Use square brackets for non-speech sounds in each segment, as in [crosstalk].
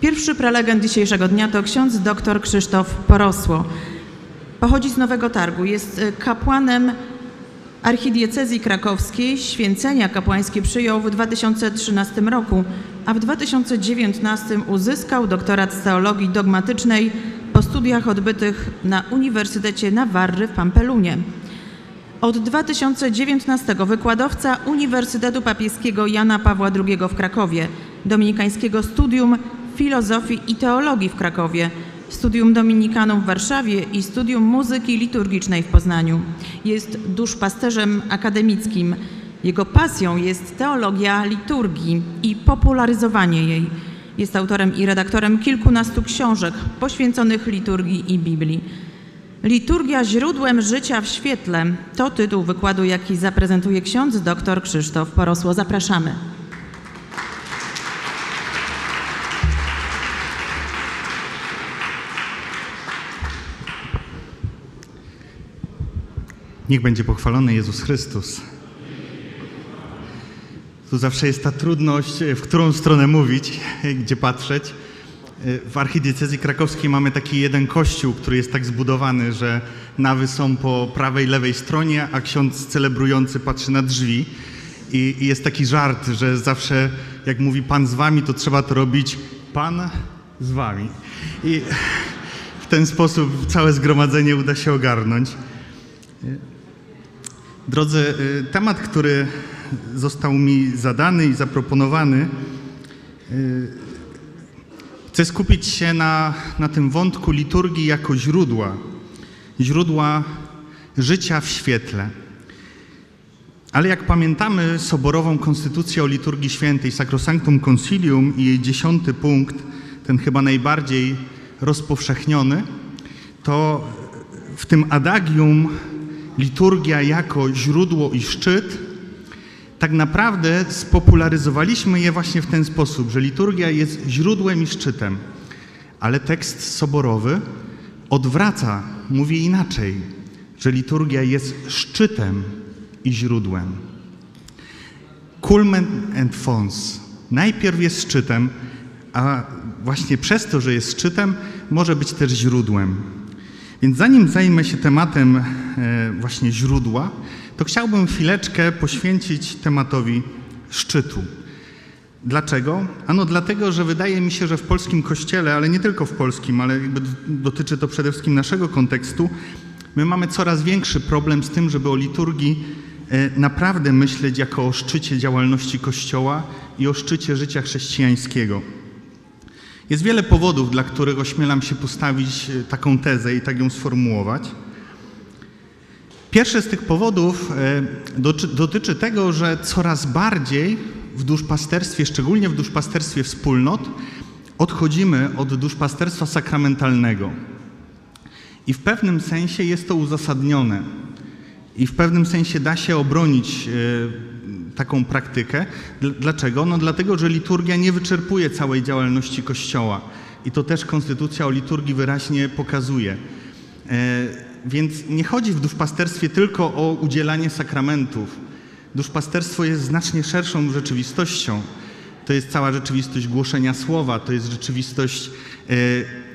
Pierwszy prelegent dzisiejszego dnia to ksiądz dr Krzysztof Porosło. Pochodzi z Nowego Targu, jest y, kapłanem archidiecezji krakowskiej. Święcenia kapłańskie przyjął w 2013 roku, a w 2019 uzyskał doktorat z teologii dogmatycznej po studiach odbytych na Uniwersytecie Nawarry w Pampelunie. Od 2019 wykładowca Uniwersytetu Papieskiego Jana Pawła II w Krakowie, Dominikańskiego Studium Filozofii i Teologii w Krakowie, Studium Dominikanum w Warszawie i Studium Muzyki Liturgicznej w Poznaniu. Jest duszpasterzem akademickim. Jego pasją jest teologia liturgii i popularyzowanie jej. Jest autorem i redaktorem kilkunastu książek poświęconych liturgii i Biblii. Liturgia źródłem życia w świetle to tytuł wykładu, jaki zaprezentuje ksiądz dr Krzysztof Porosło. Zapraszamy. Niech będzie pochwalony Jezus Chrystus. Tu zawsze jest ta trudność, w którą stronę mówić, gdzie patrzeć. W archidiecezji krakowskiej mamy taki jeden kościół, który jest tak zbudowany, że nawy są po prawej, lewej stronie, a ksiądz celebrujący patrzy na drzwi. I, I jest taki żart, że zawsze jak mówi Pan z wami, to trzeba to robić Pan z wami. I w ten sposób całe zgromadzenie uda się ogarnąć. Drodzy, y, temat, który został mi zadany i zaproponowany, y, chcę skupić się na, na tym wątku liturgii jako źródła, źródła życia w świetle. Ale jak pamiętamy soborową konstytucję o liturgii świętej, Sacrosanctum Concilium i jej dziesiąty punkt, ten chyba najbardziej rozpowszechniony, to w tym adagium liturgia jako źródło i szczyt, tak naprawdę spopularyzowaliśmy je właśnie w ten sposób, że liturgia jest źródłem i szczytem, ale tekst soborowy odwraca, mówi inaczej, że liturgia jest szczytem i źródłem. Culmen and fons. Najpierw jest szczytem, a właśnie przez to, że jest szczytem, może być też źródłem. Więc zanim zajmę się tematem e, właśnie źródła, to chciałbym chwileczkę poświęcić tematowi szczytu. Dlaczego? Ano dlatego, że wydaje mi się, że w polskim kościele, ale nie tylko w polskim, ale jakby dotyczy to przede wszystkim naszego kontekstu, my mamy coraz większy problem z tym, żeby o liturgii e, naprawdę myśleć jako o szczycie działalności Kościoła i o szczycie życia chrześcijańskiego. Jest wiele powodów, dla których ośmielam się postawić e, taką tezę i tak ją sformułować. Pierwszy z tych powodów e, dotyczy tego, że coraz bardziej w duszpasterstwie, szczególnie w duszpasterstwie wspólnot, odchodzimy od duszpasterstwa sakramentalnego. I w pewnym sensie jest to uzasadnione. I w pewnym sensie da się obronić e, taką praktykę. Dlaczego? No dlatego, że liturgia nie wyczerpuje całej działalności Kościoła. I to też Konstytucja o liturgii wyraźnie pokazuje. E, więc nie chodzi w duszpasterstwie tylko o udzielanie sakramentów. Duszpasterstwo jest znacznie szerszą rzeczywistością. To jest cała rzeczywistość głoszenia słowa, to jest rzeczywistość e,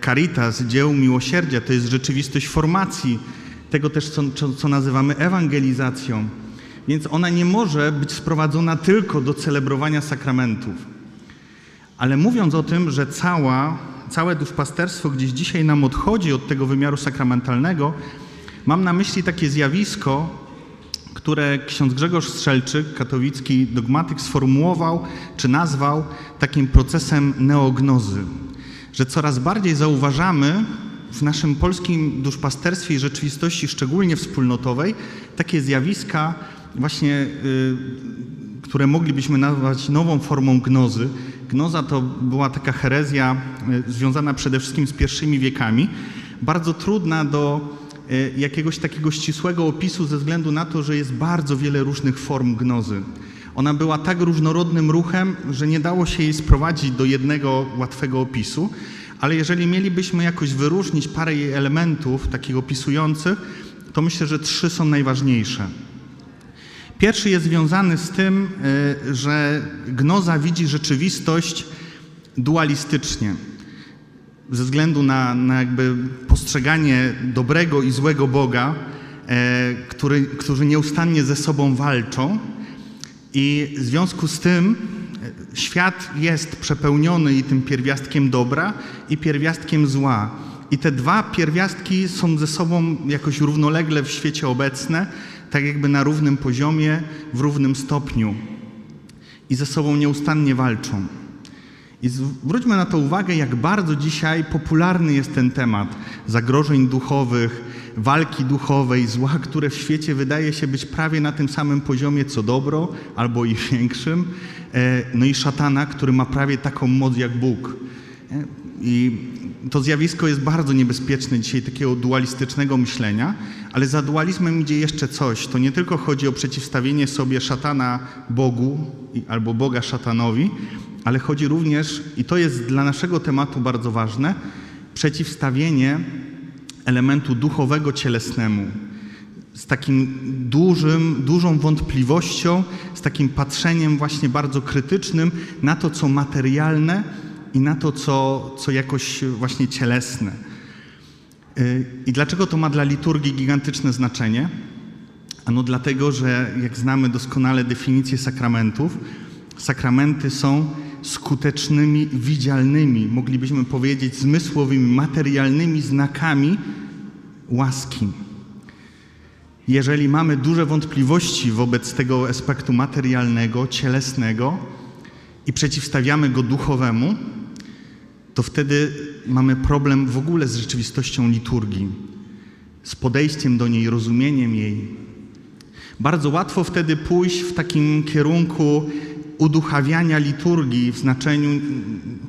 caritas, dzieł miłosierdzia, to jest rzeczywistość formacji, tego też, co, co nazywamy ewangelizacją. Więc ona nie może być sprowadzona tylko do celebrowania sakramentów. Ale mówiąc o tym, że cała, całe duszpasterstwo gdzieś dzisiaj nam odchodzi od tego wymiaru sakramentalnego, mam na myśli takie zjawisko, które ksiądz Grzegorz Strzelczyk, katowicki dogmatyk, sformułował czy nazwał takim procesem neognozy. Że coraz bardziej zauważamy w naszym polskim duszpasterstwie i rzeczywistości, szczególnie wspólnotowej, takie zjawiska, właśnie, y, które moglibyśmy nazwać nową formą gnozy. Gnoza to była taka herezja y, związana przede wszystkim z pierwszymi wiekami, bardzo trudna do y, jakiegoś takiego ścisłego opisu ze względu na to, że jest bardzo wiele różnych form gnozy. Ona była tak różnorodnym ruchem, że nie dało się jej sprowadzić do jednego łatwego opisu, ale jeżeli mielibyśmy jakoś wyróżnić parę jej elementów takich opisujących, to myślę, że trzy są najważniejsze. Pierwszy jest związany z tym, y, że gnoza widzi rzeczywistość dualistycznie. ze względu na, na jakby postrzeganie dobrego i złego Boga, e, który, którzy nieustannie ze sobą walczą. I w związku z tym e, świat jest przepełniony i tym pierwiastkiem dobra i pierwiastkiem zła. I te dwa pierwiastki są ze sobą jakoś równolegle w świecie obecne, tak jakby na równym poziomie, w równym stopniu. I ze sobą nieustannie walczą. I zwróćmy na to uwagę, jak bardzo dzisiaj popularny jest ten temat zagrożeń duchowych, walki duchowej, zła, które w świecie wydaje się być prawie na tym samym poziomie co dobro, albo i większym. E, No i szatana, który ma prawie taką moc jak Bóg. E, I to zjawisko jest bardzo niebezpieczne dzisiaj, takiego dualistycznego myślenia, ale za dualizmem idzie jeszcze coś. To nie tylko chodzi o przeciwstawienie sobie szatana Bogu albo Boga szatanowi, ale chodzi również, i to jest dla naszego tematu bardzo ważne, przeciwstawienie elementu duchowego cielesnemu. Z takim dużym, dużą wątpliwością, z takim patrzeniem właśnie bardzo krytycznym na to, co materialne i na to, co, co jakoś właśnie cielesne. Y, I dlaczego to ma dla liturgii gigantyczne znaczenie? Ano dlatego, że jak znamy doskonale definicję sakramentów, sakramenty są skutecznymi, widzialnymi, moglibyśmy powiedzieć zmysłowymi, materialnymi znakami łaski. Jeżeli mamy duże wątpliwości wobec tego aspektu materialnego, cielesnego i przeciwstawiamy go duchowemu, to wtedy mamy problem w ogóle z rzeczywistością liturgii, z podejściem do niej, rozumieniem jej. Bardzo łatwo wtedy pójść w takim kierunku uduchawiania liturgii w znaczeniu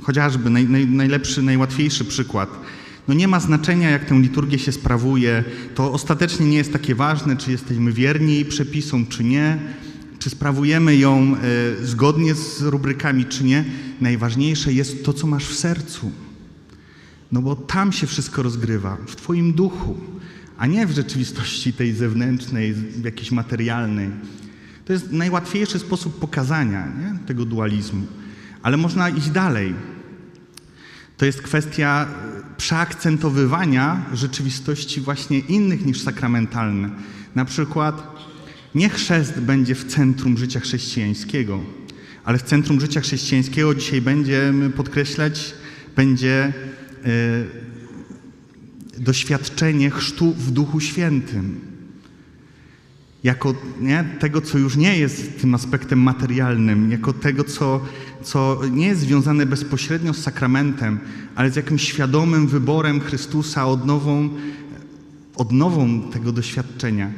chociażby naj, naj, najlepszy, najłatwiejszy przykład. No nie ma znaczenia, jak tę liturgię się sprawuje. To ostatecznie nie jest takie ważne, czy jesteśmy wierni przepisom, czy nie, czy sprawujemy ją e, zgodnie z rubrykami, czy nie. Najważniejsze jest to, co masz w sercu. No bo tam się wszystko rozgrywa, w Twoim duchu, a nie w rzeczywistości tej zewnętrznej, jakiejś materialnej. To jest najłatwiejszy sposób pokazania nie? tego dualizmu. Ale można iść dalej. To jest kwestia e, przeakcentowywania rzeczywistości właśnie innych niż sakramentalne. Na przykład nie chrzest będzie w centrum życia chrześcijańskiego, ale w centrum życia chrześcijańskiego dzisiaj będziemy podkreślać, będzie e, doświadczenie chrztu w Duchu Świętym. Jako nie, tego, co już nie jest tym aspektem materialnym, jako tego, co, co nie jest związane bezpośrednio z sakramentem, ale z jakimś świadomym wyborem Chrystusa, odnową, odnową tego doświadczenia.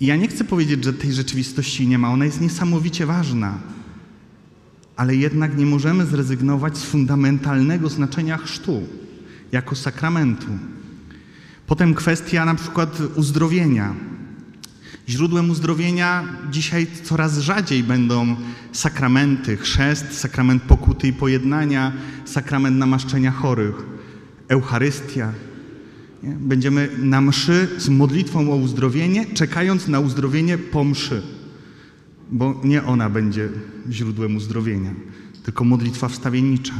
I ja nie chcę powiedzieć, że tej rzeczywistości nie ma, ona jest niesamowicie ważna, ale jednak nie możemy zrezygnować z fundamentalnego znaczenia chrztu jako sakramentu. Potem kwestia na przykład uzdrowienia. Źródłem uzdrowienia dzisiaj coraz rzadziej będą sakramenty, chrzest, sakrament pokuty i pojednania, sakrament namaszczenia chorych, Eucharystia. Będziemy na mszy z modlitwą o uzdrowienie, czekając na uzdrowienie po mszy, bo nie ona będzie źródłem uzdrowienia, tylko modlitwa wstawiennicza.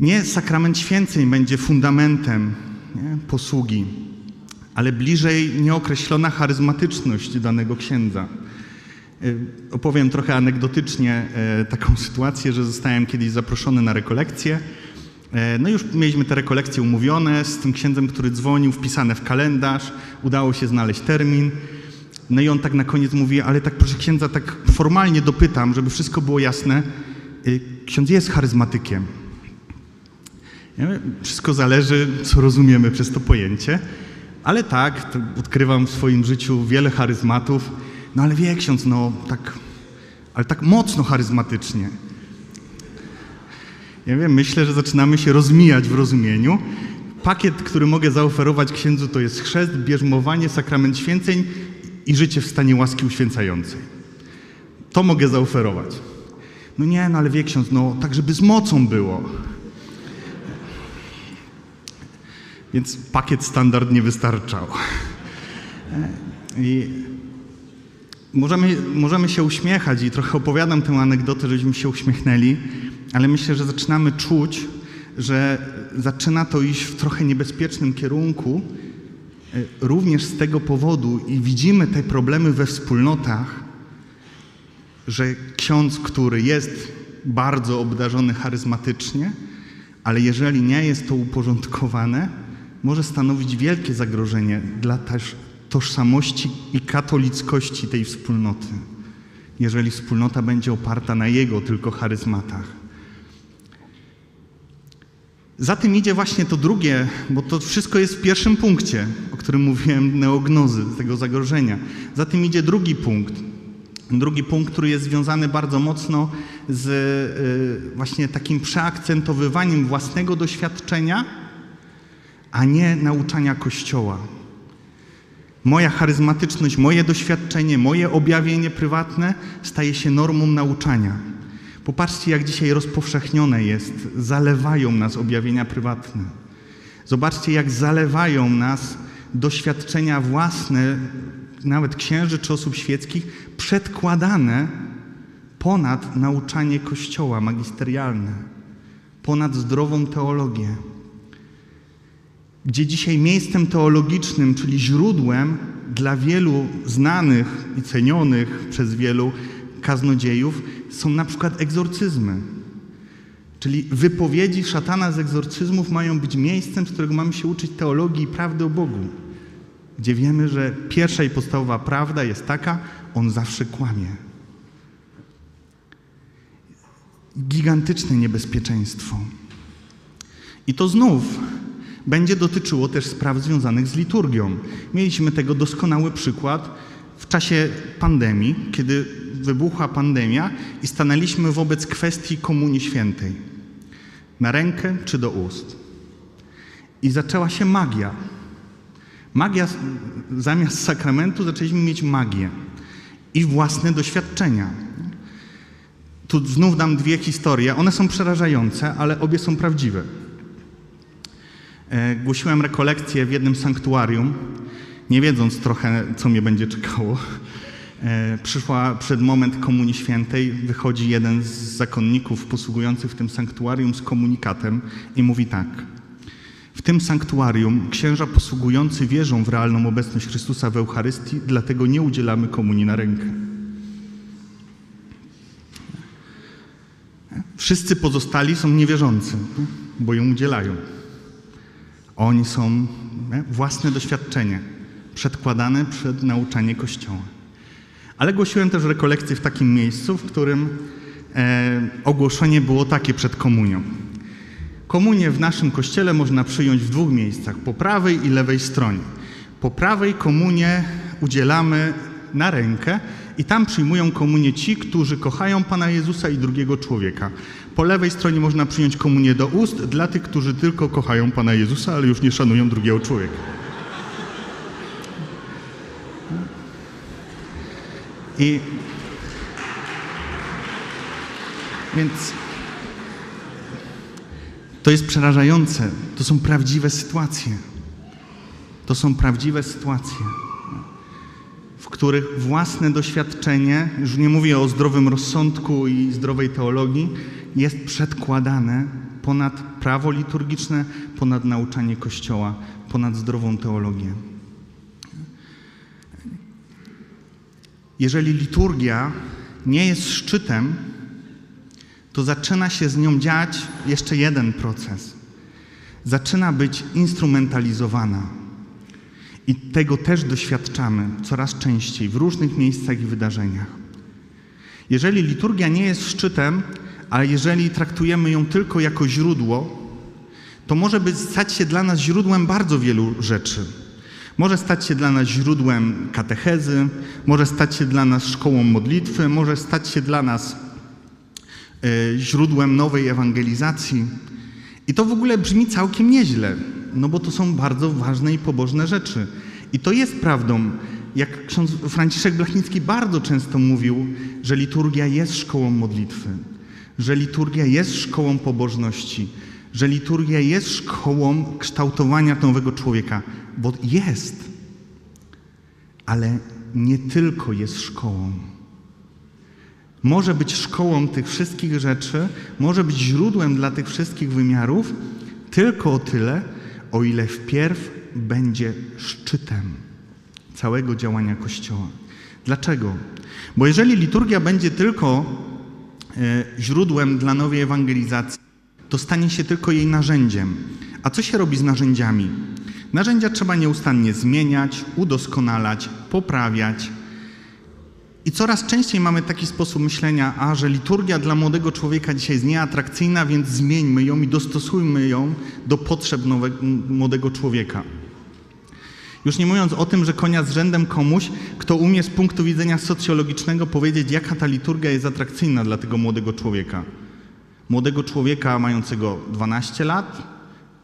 Nie sakrament święceń będzie fundamentem nie, posługi, ale bliżej nieokreślona charyzmatyczność danego księdza. Y, Opowiem trochę anegdotycznie e, taką [laughs] sytuację, że zostałem kiedyś zaproszony na rekolekcję. E, No już mieliśmy te rekolekcje umówione z tym księdzem, który dzwonił, wpisane w kalendarz. Udało się znaleźć termin. No i on tak na koniec mówi, ale tak proszę księdza, tak formalnie dopytam, żeby wszystko było jasne. Y, Ksiądz jest charyzmatykiem. Wszystko zależy, co rozumiemy przez to pojęcie. Ale tak, odkrywam w swoim życiu wiele charyzmatów. No ale wie ksiądz, no tak, ale tak mocno charyzmatycznie. Ja wiem, myślę, że zaczynamy się rozmijać w rozumieniu. Pakiet, który mogę zaoferować księdzu, to jest chrzest, bierzmowanie, sakrament święceń i życie w stanie łaski uświęcającej. To mogę zaoferować. No nie, no ale wie ksiądz, no tak, żeby z mocą było. Więc pakiet standard nie wystarczał. I możemy, możemy się uśmiechać i trochę opowiadam tę anegdotę, żebyśmy się uśmiechnęli, ale myślę, że zaczynamy czuć, że zaczyna to iść w trochę niebezpiecznym kierunku, e, również z tego powodu i widzimy te problemy we wspólnotach, że ksiądz, który jest bardzo obdarzony charyzmatycznie, ale jeżeli nie jest to uporządkowane, może stanowić wielkie zagrożenie dla też tożsamości i katolickości tej wspólnoty, jeżeli wspólnota będzie oparta na jego tylko charyzmatach. Za tym idzie właśnie to drugie, bo to wszystko jest w pierwszym punkcie, o którym mówiłem, neognozy, tego zagrożenia. Za tym idzie drugi punkt. Drugi punkt, który jest związany bardzo mocno z y, właśnie takim przeakcentowywaniem własnego doświadczenia, a nie nauczania Kościoła. Moja charyzmatyczność, moje doświadczenie, moje objawienie prywatne staje się normą nauczania. Popatrzcie, jak dzisiaj rozpowszechnione jest, zalewają nas objawienia prywatne. Zobaczcie, jak zalewają nas doświadczenia własne, nawet księży czy osób świeckich, przedkładane ponad nauczanie Kościoła magisterialne, ponad zdrową teologię. Gdzie dzisiaj miejscem teologicznym, czyli źródłem dla wielu znanych i cenionych przez wielu kaznodziejów, są na przykład egzorcyzmy. Czyli wypowiedzi szatana z egzorcyzmów mają być miejscem, z którego mamy się uczyć teologii i prawdy o Bogu. Gdzie wiemy, że pierwsza i podstawowa prawda jest taka, on zawsze kłamie. Gigantyczne niebezpieczeństwo. I to znów będzie dotyczyło też spraw związanych z liturgią. Mieliśmy tego doskonały przykład w czasie pandemii, kiedy wybuchła pandemia i stanęliśmy wobec kwestii Komunii Świętej. Na rękę czy do ust. I zaczęła się magia. Magia, zamiast sakramentu zaczęliśmy mieć magię i własne doświadczenia. Tu znów dam dwie historie. One są przerażające, ale obie są prawdziwe. E, głosiłem rekolekcję w jednym sanktuarium, nie wiedząc trochę, co mnie będzie czekało. E, przyszła przed moment Komunii Świętej, wychodzi jeden z zakonników posługujących w tym sanktuarium z komunikatem i mówi tak. W tym sanktuarium księża posługujący wierzą w realną obecność Chrystusa w Eucharystii, dlatego nie udzielamy komunii na rękę. Wszyscy pozostali są niewierzący, bo ją udzielają. Oni są własne doświadczenie przedkładane przed nauczanie Kościoła. Ale głosiłem też rekolekcję w takim miejscu, w którym e, ogłoszenie było takie przed komunią. Komunię w naszym kościele można przyjąć w dwóch miejscach, po prawej i lewej stronie. Po prawej komunię udzielamy na rękę i tam przyjmują komunię ci, którzy kochają Pana Jezusa i drugiego człowieka. Po lewej stronie można przyjąć komunię do ust dla tych, którzy tylko kochają Pana Jezusa, ale już nie szanują drugiego człowieka. I więc to jest przerażające. To są prawdziwe sytuacje. To są prawdziwe sytuacje, w których własne doświadczenie, już nie mówię o zdrowym rozsądku i zdrowej teologii, jest przedkładane ponad prawo liturgiczne, ponad nauczanie Kościoła, ponad zdrową teologię. Jeżeli liturgia nie jest szczytem, to zaczyna się z nią dziać jeszcze jeden proces. Zaczyna być instrumentalizowana. I tego też doświadczamy coraz częściej w różnych miejscach i wydarzeniach. Jeżeli liturgia nie jest szczytem, a jeżeli traktujemy ją tylko jako źródło, to może być, stać się dla nas źródłem bardzo wielu rzeczy. Może stać się dla nas źródłem katechezy, może stać się dla nas szkołą modlitwy, może stać się dla nas y, źródłem nowej ewangelizacji. I to w ogóle brzmi całkiem nieźle, no bo to są bardzo ważne i pobożne rzeczy. I to jest prawdą. Jak ksiądz Franciszek Blachnicki bardzo często mówił, że liturgia jest szkołą modlitwy, że liturgia jest szkołą pobożności, że liturgia jest szkołą kształtowania nowego człowieka, bo jest, ale nie tylko jest szkołą. może być szkołą tych wszystkich rzeczy, może być źródłem dla tych wszystkich wymiarów, tylko o tyle, o ile wpierw będzie szczytem całego działania Kościoła. Dlaczego? Bo jeżeli liturgia będzie tylko e, źródłem dla nowej ewangelizacji, to stanie się tylko jej narzędziem. A co się robi z narzędziami? Narzędzia trzeba nieustannie zmieniać, udoskonalać, poprawiać. I coraz częściej mamy taki sposób myślenia, a że liturgia dla młodego człowieka dzisiaj jest nieatrakcyjna, więc zmieńmy ją i dostosujmy ją do potrzeb nowego, młodego człowieka. Już nie mówiąc o tym, że konia z rzędem komuś, kto umie z punktu widzenia socjologicznego powiedzieć, jaka ta liturgia jest atrakcyjna dla tego młodego człowieka. Młodego człowieka mającego 12 lat,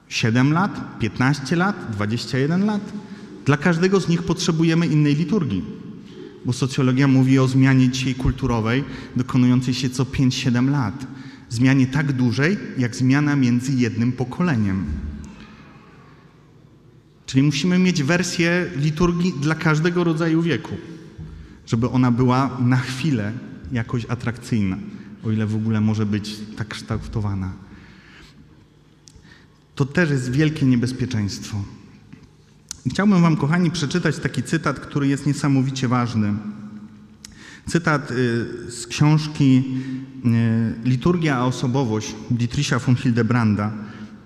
7 lat, 15 lat, 21 lat. Dla każdego z nich potrzebujemy innej liturgii, bo socjologia mówi o zmianie dzisiaj kulturowej dokonującej się co 5-7 lat. Zmianie tak dużej, jak zmiana między jednym pokoleniem. Czyli musimy mieć wersję liturgii dla każdego rodzaju wieku, żeby ona była na chwilę jakoś atrakcyjna, o ile w ogóle może być tak kształtowana. To też jest wielkie niebezpieczeństwo. Chciałbym Wam, kochani, przeczytać taki cytat, który jest niesamowicie ważny. Cytat y, z książki y, Liturgia a osobowość Dietricha von Hildebranda.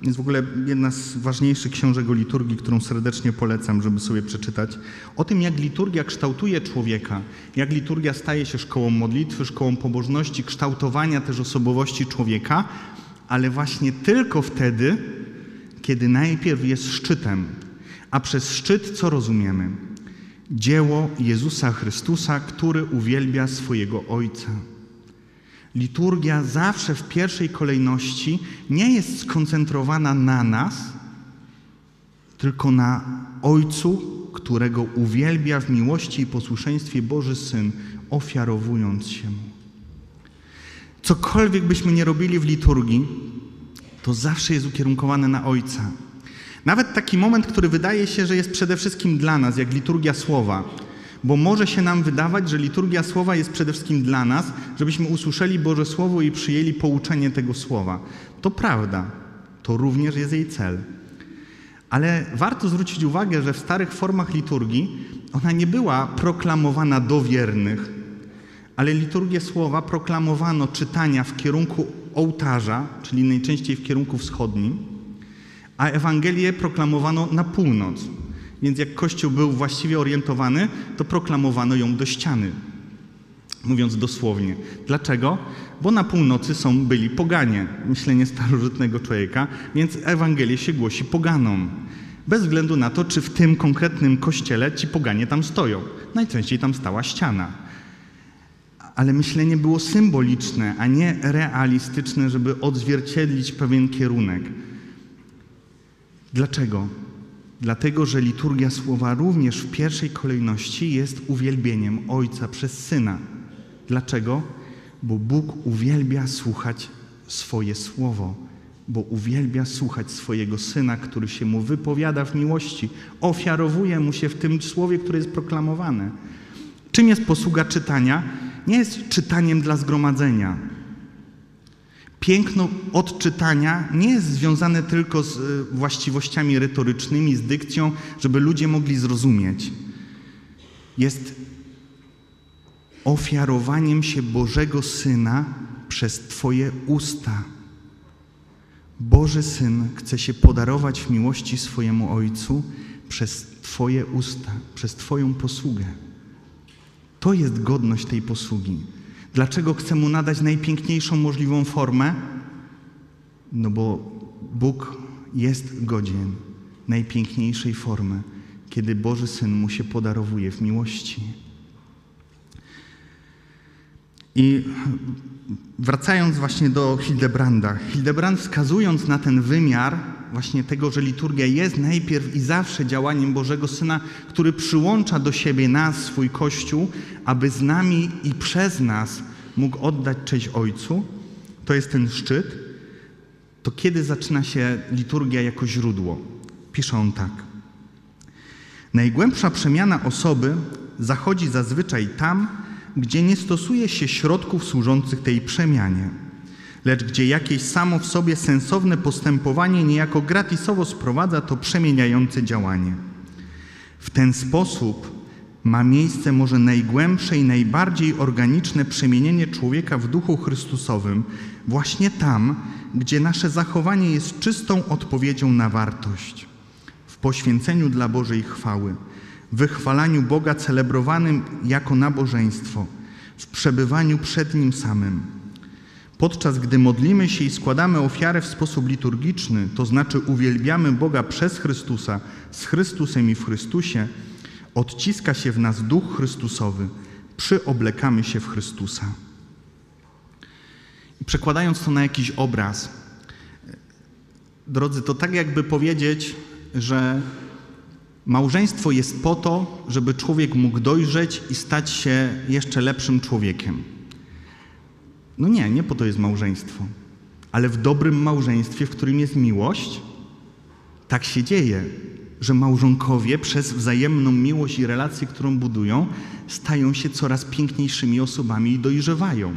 Jest w ogóle jedna z ważniejszych książek o liturgii, którą serdecznie polecam, żeby sobie przeczytać. O tym, jak liturgia kształtuje człowieka, jak liturgia staje się szkołą modlitwy, szkołą pobożności, kształtowania też osobowości człowieka, ale właśnie tylko wtedy, kiedy najpierw jest szczytem. A przez szczyt co rozumiemy? Dzieło Jezusa Chrystusa, który uwielbia swojego Ojca. Liturgia zawsze w pierwszej kolejności nie jest skoncentrowana na nas, tylko na Ojcu, którego uwielbia w miłości i posłuszeństwie Boży Syn, ofiarowując się Mu. Cokolwiek byśmy nie robili w liturgii, to zawsze jest ukierunkowane na Ojca. Nawet taki moment, który wydaje się, że jest przede wszystkim dla nas, jak liturgia słowa. Bo może się nam wydawać, że liturgia słowa jest przede wszystkim dla nas, żebyśmy usłyszeli Boże Słowo i przyjęli pouczenie tego słowa. To prawda, to również jest jej cel. Ale warto zwrócić uwagę, że w starych formach liturgii ona nie była proklamowana do wiernych, ale liturgię słowa proklamowano czytania w kierunku ołtarza, czyli najczęściej w kierunku wschodnim, a Ewangelię proklamowano na północ. Więc jak Kościół był właściwie orientowany, to proklamowano ją do ściany. Mówiąc dosłownie. Dlaczego? Bo na północy są byli poganie, myślenie starożytnego człowieka, więc Ewangelię się głosi poganom. Bez względu na to, czy w tym konkretnym kościele ci poganie tam stoją. Najczęściej tam stała ściana. Ale myślenie było symboliczne, a nie realistyczne, żeby odzwierciedlić pewien kierunek. Dlaczego? Dlatego, że liturgia słowa również w pierwszej kolejności jest uwielbieniem Ojca przez Syna. Dlaczego? Bo Bóg uwielbia słuchać swoje słowo, bo uwielbia słuchać swojego Syna, który się mu wypowiada w miłości, ofiarowuje mu się w tym słowie, które jest proklamowane. Czym jest posługa czytania? Nie jest czytaniem dla zgromadzenia Piękno odczytania nie jest związane tylko z e, właściwościami retorycznymi, z dykcją, żeby ludzie mogli zrozumieć. Jest ofiarowaniem się Bożego Syna przez Twoje usta. Boży Syn chce się podarować w miłości swojemu Ojcu przez Twoje usta, przez Twoją posługę. To jest godność tej posługi. Dlaczego chcę mu nadać najpiękniejszą możliwą formę? No bo Bóg jest godzien najpiękniejszej formy, kiedy Boży Syn mu się podarowuje w miłości. I wracając właśnie do Hildebranda, Hildebrand wskazując na ten wymiar właśnie tego, że liturgia jest najpierw i zawsze działaniem Bożego Syna, który przyłącza do siebie nas, swój Kościół, aby z nami i przez nas mógł oddać cześć Ojcu, to jest ten szczyt, to kiedy zaczyna się liturgia jako źródło? Pisze on tak. Najgłębsza przemiana osoby zachodzi zazwyczaj tam, gdzie nie stosuje się środków służących tej przemianie, lecz gdzie jakieś samo w sobie sensowne postępowanie niejako gratisowo sprowadza to przemieniające działanie. W ten sposób ma miejsce może najgłębsze i najbardziej organiczne przemienienie człowieka w duchu Chrystusowym, właśnie tam, gdzie nasze zachowanie jest czystą odpowiedzią na wartość, w poświęceniu dla Bożej chwały, wychwalaniu Boga celebrowanym jako nabożeństwo, w przebywaniu przed Nim samym. Podczas gdy modlimy się i składamy ofiarę w sposób liturgiczny, to znaczy uwielbiamy Boga przez Chrystusa, z Chrystusem i w Chrystusie, odciska się w nas duch Chrystusowy, przyoblekamy się w Chrystusa. I przekładając to na jakiś obraz, drodzy, to tak jakby powiedzieć, że małżeństwo jest po to, żeby człowiek mógł dojrzeć i stać się jeszcze lepszym człowiekiem. No nie, nie po to jest małżeństwo. Ale w dobrym małżeństwie, w którym jest miłość, tak się dzieje, że małżonkowie przez wzajemną miłość i relację, którą budują, stają się coraz piękniejszymi osobami i dojrzewają.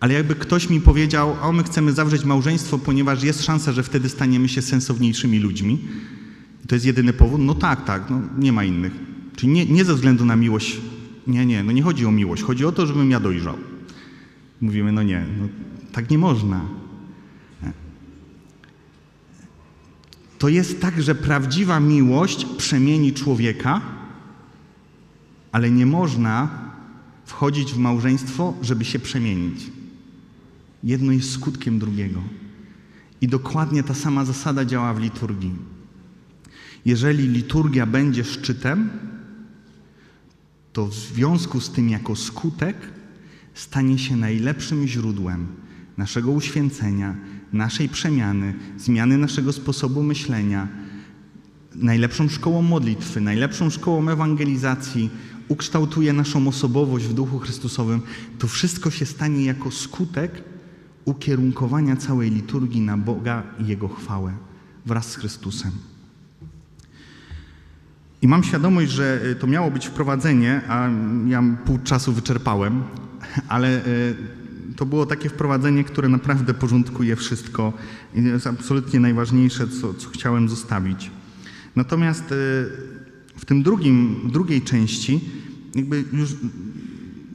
Ale jakby ktoś mi powiedział, o my chcemy zawrzeć małżeństwo, ponieważ jest szansa, że wtedy staniemy się sensowniejszymi ludźmi, to jest jedyny powód, no tak, tak, no nie ma innych. Czyli nie, nie ze względu na miłość, nie, nie, no nie chodzi o miłość, chodzi o to, żebym ja dojrzał. Mówimy, no nie, no, tak nie można. To jest tak, że prawdziwa miłość przemieni człowieka, ale nie można wchodzić w małżeństwo, żeby się przemienić. Jedno jest skutkiem drugiego. I dokładnie ta sama zasada działa w liturgii. Jeżeli liturgia będzie szczytem, to w związku z tym, jako skutek, stanie się najlepszym źródłem naszego uświęcenia, naszej przemiany, zmiany naszego sposobu myślenia, najlepszą szkołą modlitwy, najlepszą szkołą ewangelizacji, ukształtuje naszą osobowość w duchu Chrystusowym, to wszystko się stanie jako skutek ukierunkowania całej liturgii na Boga i Jego chwałę wraz z Chrystusem. I mam świadomość, że y, to miało być wprowadzenie, a ja pół czasu wyczerpałem, [laughs] ale y, to było takie wprowadzenie, które naprawdę porządkuje wszystko i jest absolutnie najważniejsze, co, co chciałem zostawić. Natomiast y, w tym drugim, drugiej części jakby już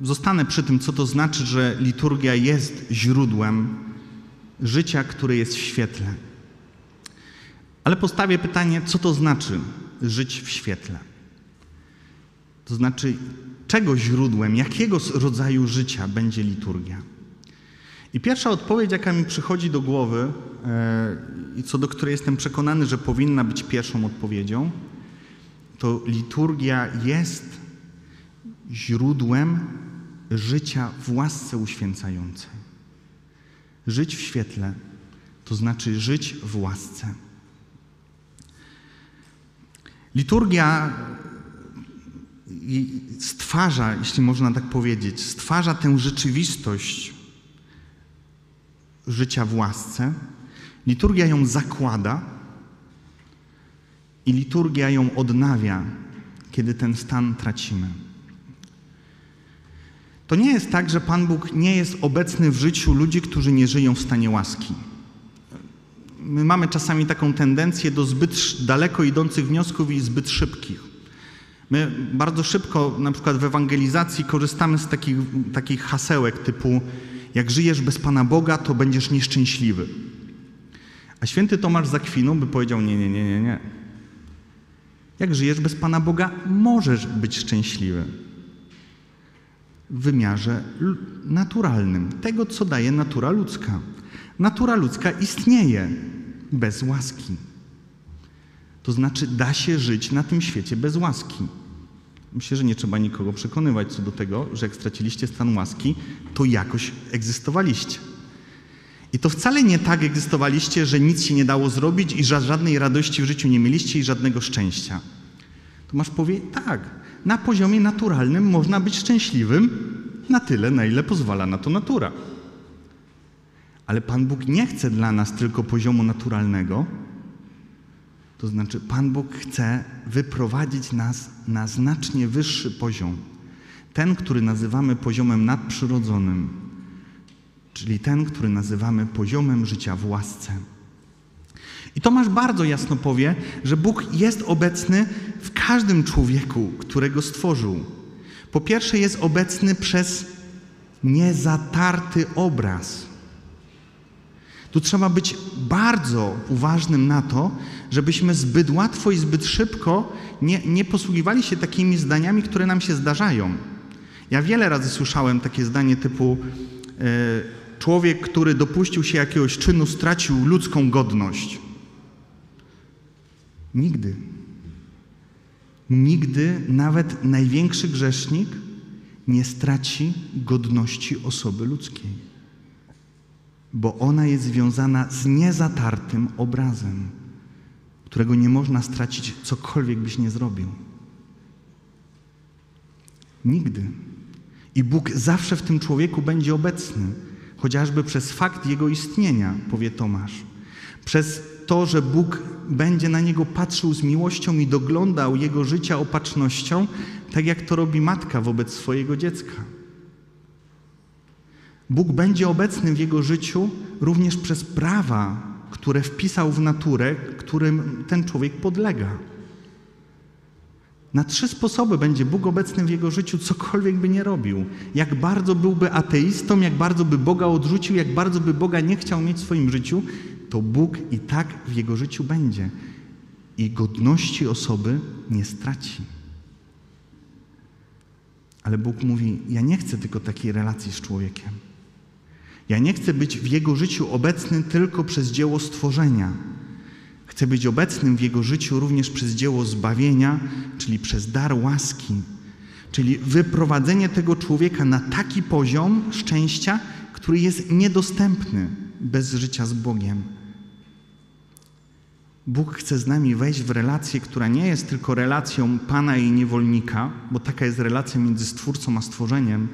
zostanę przy tym, co to znaczy, że liturgia jest źródłem życia, które jest w świetle. Ale postawię pytanie, co to znaczy żyć w świetle? To znaczy, czego źródłem, jakiego rodzaju życia będzie liturgia? I pierwsza odpowiedź, jaka mi przychodzi do głowy e, i co do której jestem przekonany, że powinna być pierwszą odpowiedzią, to liturgia jest źródłem życia w łasce uświęcającej. Żyć w świetle to znaczy żyć w łasce. Liturgia stwarza, jeśli można tak powiedzieć, stwarza tę rzeczywistość życia w łasce. Liturgia ją zakłada i liturgia ją odnawia, kiedy ten stan tracimy. To nie jest tak, że Pan Bóg nie jest obecny w życiu ludzi, którzy nie żyją w stanie łaski. My mamy czasami taką tendencję do zbyt daleko idących wniosków i zbyt szybkich. My bardzo szybko, na przykład w ewangelizacji, korzystamy z takich, takich hasełek typu jak żyjesz bez Pana Boga, to będziesz nieszczęśliwy. A święty Tomasz Zakwinu by powiedział nie, nie, nie, nie, nie. Jak żyjesz bez Pana Boga, możesz być szczęśliwy. W wymiarze naturalnym, tego co daje natura ludzka. Natura ludzka istnieje bez łaski. To znaczy, da się żyć na tym świecie bez łaski. Myślę, że nie trzeba nikogo przekonywać co do tego, że jak straciliście stan łaski, to jakoś egzystowaliście. I to wcale nie tak egzystowaliście, że nic się nie dało zrobić i że żadnej radości w życiu nie mieliście i żadnego szczęścia. To masz powie, tak, na poziomie naturalnym można być szczęśliwym na tyle, na ile pozwala na to natura. Ale Pan Bóg nie chce dla nas tylko poziomu naturalnego, to znaczy, Pan Bóg chce wyprowadzić nas na znacznie wyższy poziom. ten, który nazywamy poziomem nadprzyrodzonym, czyli ten, który nazywamy poziomem życia w łasce. I Tomasz bardzo jasno powie, że Bóg jest obecny w każdym człowieku, którego stworzył. Po pierwsze, jest obecny przez niezatarty obraz. Tu trzeba być bardzo uważnym na to, żebyśmy zbyt łatwo i zbyt szybko nie, nie posługiwali się takimi zdaniami, które nam się zdarzają. Ja wiele razy słyszałem takie zdanie typu: e, Człowiek, który dopuścił się jakiegoś czynu, stracił ludzką godność. Nigdy. Nigdy nawet największy grzesznik nie straci godności osoby ludzkiej, bo ona jest związana z niezatartym obrazem, którego nie można stracić, cokolwiek byś nie zrobił. Nigdy. I Bóg zawsze w tym człowieku będzie obecny, chociażby przez fakt jego istnienia, powie Tomasz. Przez to, że Bóg będzie na niego patrzył z miłością i doglądał jego życia opatrznością, tak jak to robi matka wobec swojego dziecka. Bóg będzie obecny w jego życiu również przez prawa, które wpisał w naturę, którym ten człowiek podlega. Na trzy sposoby będzie Bóg obecny w jego życiu, cokolwiek by nie robił. Jak bardzo byłby ateistą, jak bardzo by Boga odrzucił, jak bardzo by Boga nie chciał mieć w swoim życiu, to Bóg i tak w jego życiu będzie. I godności osoby nie straci. Ale Bóg mówi: Ja nie chcę tylko takiej relacji z człowiekiem. Ja nie chcę być w jego życiu obecny tylko przez dzieło stworzenia. Chcę być obecnym w jego życiu również przez dzieło zbawienia, czyli przez dar łaski, czyli wyprowadzenie tego człowieka na taki poziom szczęścia, który jest niedostępny bez życia z Bogiem. Bóg chce z nami wejść w relację, która nie jest tylko relacją Pana i niewolnika, bo taka jest relacja między Stwórcą a stworzeniem,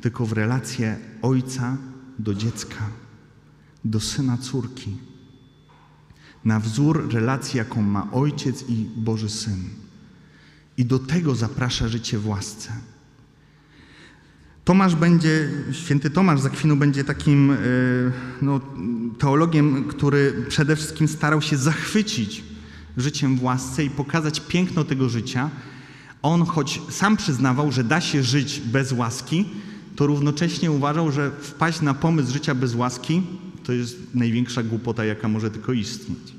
tylko w relację Ojca do dziecka, do syna córki. Na wzór relacji, jaką ma Ojciec i Boży Syn. I do tego zaprasza życie w łasce. Tomasz będzie, święty Tomasz z Akwinu będzie takim no, teologiem, który przede wszystkim starał się zachwycić życiem w łasce i pokazać piękno tego życia. On, choć sam przyznawał, że da się żyć bez łaski, to równocześnie uważał, że wpaść na pomysł życia bez łaski to jest największa głupota, jaka może tylko istnieć.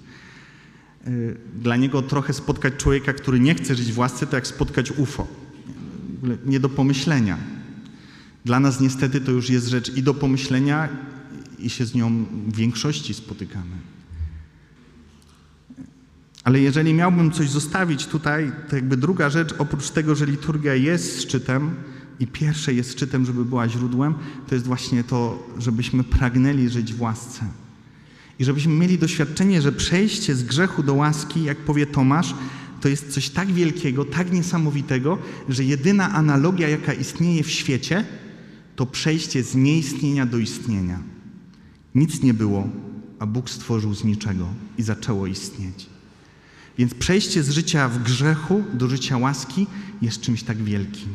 Dla niego trochę spotkać człowieka, który nie chce żyć w łasce, to jak spotkać UFO. Nie do pomyślenia. Dla nas niestety to już jest rzecz i do pomyślenia, i się z nią w większości spotykamy. Ale jeżeli miałbym coś zostawić tutaj, to jakby druga rzecz, oprócz tego, że liturgia jest szczytem i pierwsze jest szczytem, żeby była źródłem, to jest właśnie to, żebyśmy pragnęli żyć w łasce. I żebyśmy mieli doświadczenie, że przejście z grzechu do łaski, jak powie Tomasz, to jest coś tak wielkiego, tak niesamowitego, że jedyna analogia, jaka istnieje w świecie, to przejście z nieistnienia do istnienia. Nic nie było, a Bóg stworzył z niczego i zaczęło istnieć. Więc przejście z życia w grzechu do życia łaski jest czymś tak wielkim.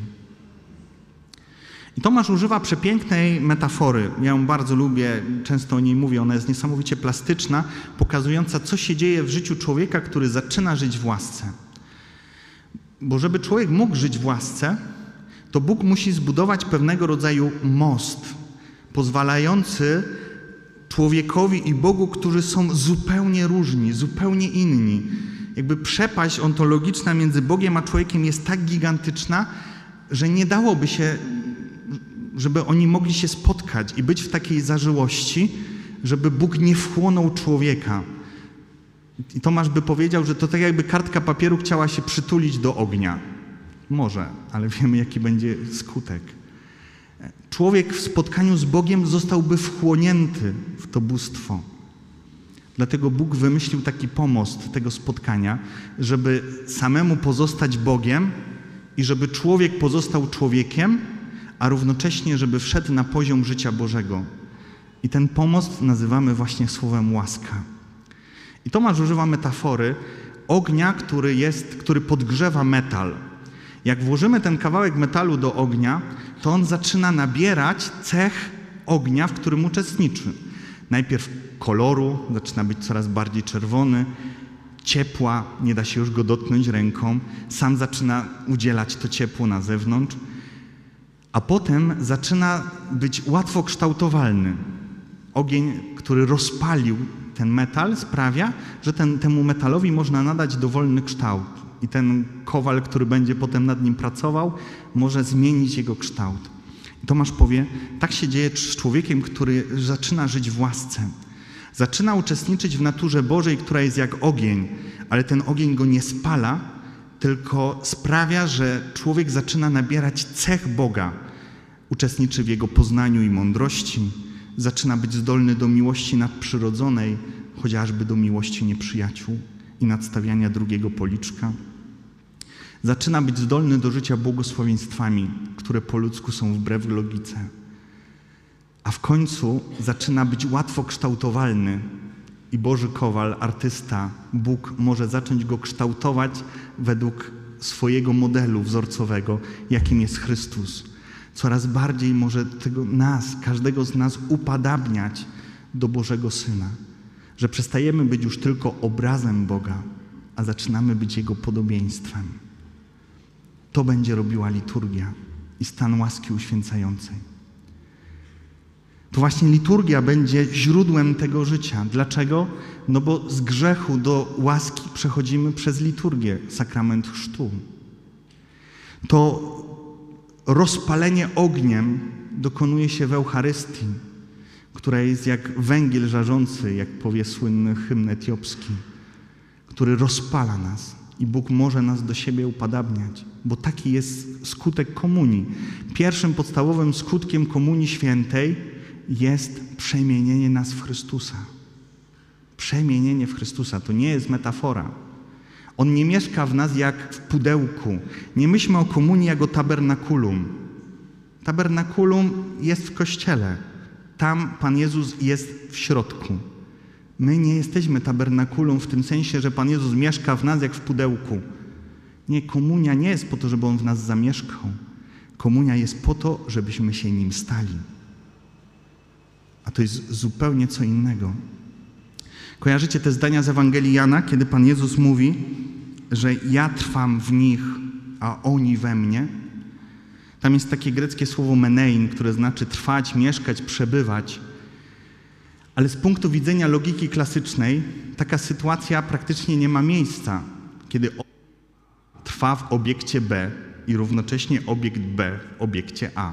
I Tomasz używa przepięknej metafory. Ja ją bardzo lubię, często o niej mówię. Ona jest niesamowicie plastyczna, pokazująca, co się dzieje w życiu człowieka, który zaczyna żyć w łasce. Bo żeby człowiek mógł żyć w łasce, to Bóg musi zbudować pewnego rodzaju most, pozwalający człowiekowi i Bogu, którzy są zupełnie różni, zupełnie inni. Jakby przepaść ontologiczna między Bogiem a człowiekiem jest tak gigantyczna, że nie dałoby się, żeby oni mogli się spotkać i być w takiej zażyłości, żeby Bóg nie wchłonął człowieka. I Tomasz by powiedział, że to tak jakby kartka papieru chciała się przytulić do ognia. Może, ale wiemy, jaki będzie skutek. Człowiek w spotkaniu z Bogiem zostałby wchłonięty w to bóstwo. Dlatego Bóg wymyślił taki pomost tego spotkania, żeby samemu pozostać Bogiem i żeby człowiek pozostał człowiekiem, a równocześnie, żeby wszedł na poziom życia Bożego. I ten pomost nazywamy właśnie słowem łaska. I Tomasz używa metafory ognia, który, jest, który podgrzewa metal. Jak włożymy ten kawałek metalu do ognia, to on zaczyna nabierać cech ognia, w którym uczestniczy. Najpierw koloru, zaczyna być coraz bardziej czerwony, ciepła, nie da się już go dotknąć ręką, sam zaczyna udzielać to ciepło na zewnątrz, a potem zaczyna być łatwo kształtowalny. Ogień, który rozpalił ten metal, sprawia, że ten, temu metalowi można nadać dowolny kształt. I ten kowal, który będzie potem nad nim pracował, może zmienić jego kształt. I Tomasz powie, tak się dzieje z człowiekiem, który zaczyna żyć w łasce. Zaczyna uczestniczyć w naturze Bożej, która jest jak ogień, ale ten ogień go nie spala, tylko sprawia, że człowiek zaczyna nabierać cech Boga. Uczestniczy w jego poznaniu i mądrości, zaczyna być zdolny do miłości nadprzyrodzonej, chociażby do miłości nieprzyjaciół i nadstawiania drugiego policzka. Zaczyna być zdolny do życia błogosławieństwami, które po ludzku są wbrew logice. A w końcu zaczyna być łatwo kształtowalny i Boży Kowal, artysta, Bóg może zacząć go kształtować według swojego modelu wzorcowego, jakim jest Chrystus. Coraz bardziej może tego nas, każdego z nas upadabniać do Bożego Syna, że przestajemy być już tylko obrazem Boga, a zaczynamy być Jego podobieństwem. To będzie robiła liturgia i stan łaski uświęcającej. To właśnie liturgia będzie źródłem tego życia. Dlaczego? No bo z grzechu do łaski przechodzimy przez liturgię, sakrament chrztu. To rozpalenie ogniem dokonuje się w Eucharystii, która jest jak węgiel żarzący, jak powie słynny hymn etiopski, który rozpala nas i Bóg może nas do siebie upadabniać, bo taki jest skutek komunii. Pierwszym podstawowym skutkiem komunii świętej jest przemienienie nas w Chrystusa. Przemienienie w Chrystusa to nie jest metafora. On nie mieszka w nas jak w pudełku. Nie myślmy o komunii jako tabernakulum. Tabernakulum jest w kościele. Tam Pan Jezus jest w środku. My nie jesteśmy tabernakulum w tym sensie, że Pan Jezus mieszka w nas jak w pudełku. Nie, komunia nie jest po to, żeby On w nas zamieszkał. Komunia jest po to, żebyśmy się Nim stali. A to jest zupełnie co innego. Kojarzycie te zdania z Ewangelii Jana, kiedy Pan Jezus mówi, że ja trwam w nich, a oni we mnie? Tam jest takie greckie słowo menein, które znaczy trwać, mieszkać, przebywać. Ale z punktu widzenia logiki klasycznej, taka sytuacja praktycznie nie ma miejsca, kiedy trwa w obiekcie B i równocześnie obiekt B w obiekcie A.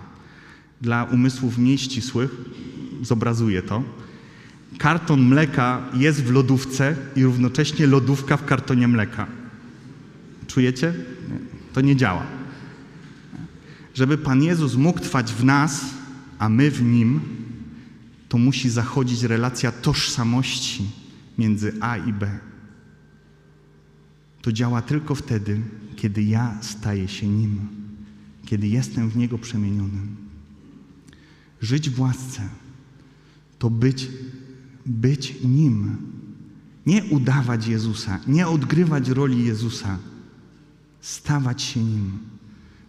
Dla umysłów mniej ścisłych zobrazuję to. Karton mleka jest w lodówce i równocześnie lodówka w kartonie mleka. Czujecie? To nie działa. Żeby Pan Jezus mógł trwać w nas, a my w Nim, to musi zachodzić relacja tożsamości między A i B. To działa tylko wtedy, kiedy ja staję się Nim, kiedy jestem w Niego przemienionym. Żyć w łasce to być, być Nim. Nie udawać Jezusa, nie odgrywać roli Jezusa, stawać się Nim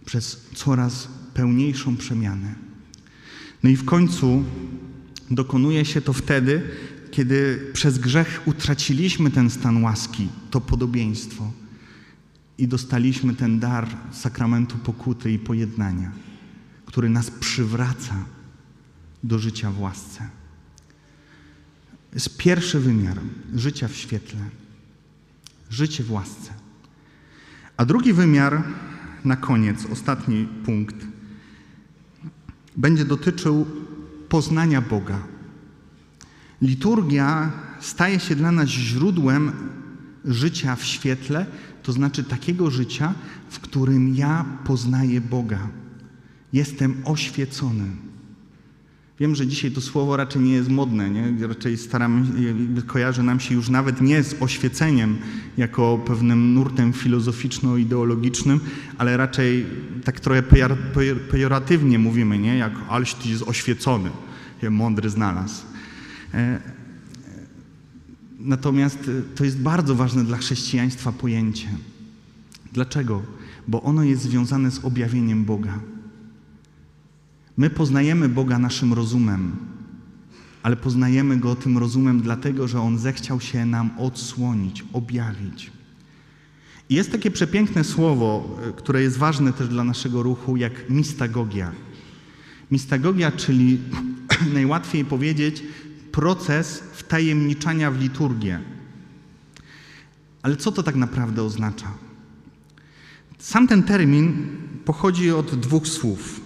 przez coraz pełniejszą przemianę. No i w końcu dokonuje się to wtedy, kiedy przez grzech utraciliśmy ten stan łaski, to podobieństwo i dostaliśmy ten dar sakramentu pokuty i pojednania, który nas przywraca do życia w łasce. Jest pierwszy wymiar życia w świetle, życie w łasce. A drugi wymiar, na koniec, ostatni punkt, będzie dotyczył poznania Boga. Liturgia staje się dla nas źródłem życia w świetle, to znaczy takiego życia, w którym ja poznaję Boga. Jestem oświecony. Wiem, że dzisiaj to słowo raczej nie jest modne, nie? raczej staramy, kojarzy nam się już nawet nie z oświeceniem jako pewnym nurtem filozoficzno-ideologicznym, ale raczej tak trochę pejoratywnie mówimy, nie? jak aleś jest oświecony, mądry znalazł. Natomiast to jest bardzo ważne dla chrześcijaństwa pojęcie. Dlaczego? Bo ono jest związane z objawieniem Boga. My poznajemy Boga naszym rozumem, ale poznajemy Go tym rozumem dlatego, że On zechciał się nam odsłonić, objawić. I jest takie przepiękne słowo, y, które jest ważne też dla naszego ruchu, jak mistagogia. Mistagogia, czyli [clears throat] najłatwiej powiedzieć, proces wtajemniczania w liturgię. Ale co to tak naprawdę oznacza? Sam ten termin pochodzi od dwóch słów: